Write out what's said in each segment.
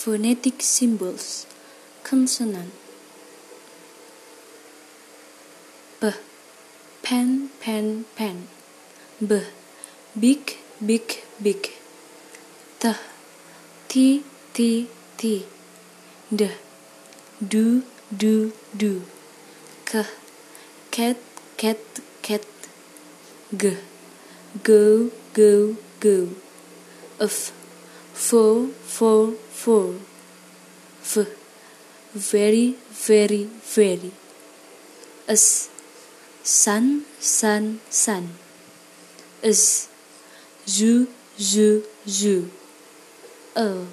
phonetic symbols. Consonant b pen pen pen. B big big big t t t t d do do do k cat cat cat g go go go f four four four f. Very very very. S sun sun sun is. Zoo zoo zoo a.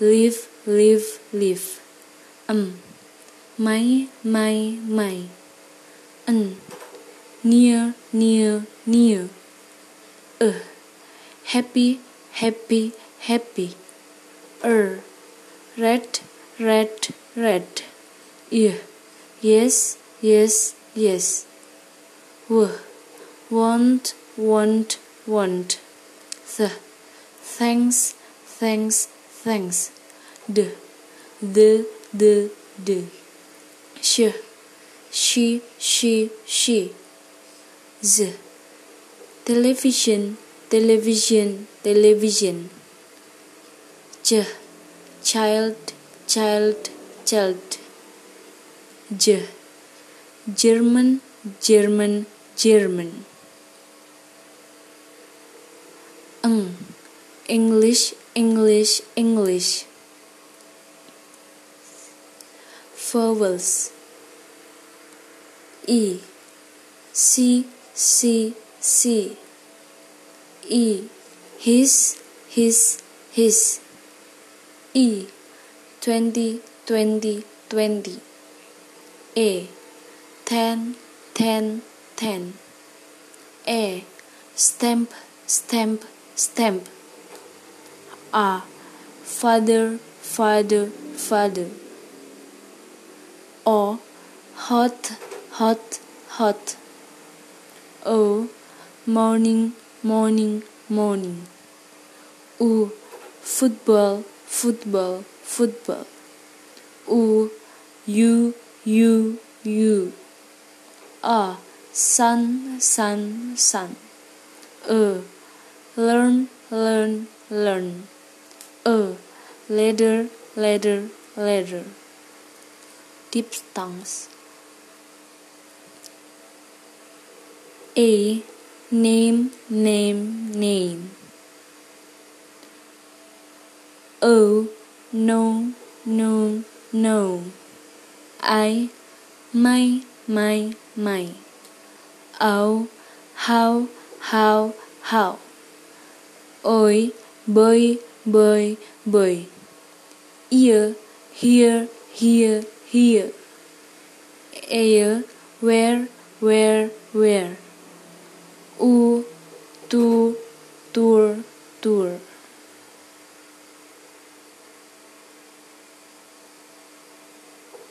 Live live live um my my my N, near near near. Uh happy happy happy. Er. Red red red. Yeah yes yes yes. W. Want want want. Th. Thanks thanks thanks. D. The the the sh. She she she. Z. Television television television ch child child child. J. German german german. Ng. English english english. Vowels. E. C c c. E. His his his e twenty twenty twenty. A ten ten ten. A stamp stamp stamp. A father father father. O hot hot hot. O morning morning morning. U football football football. U you you you a sun sun sun a learn learn learn. A ladder ladder ladder diphthongs a name name name oh no no no. I my my my. Oh how how how ôi bơi bơi bơi ear here here here air where where where u tu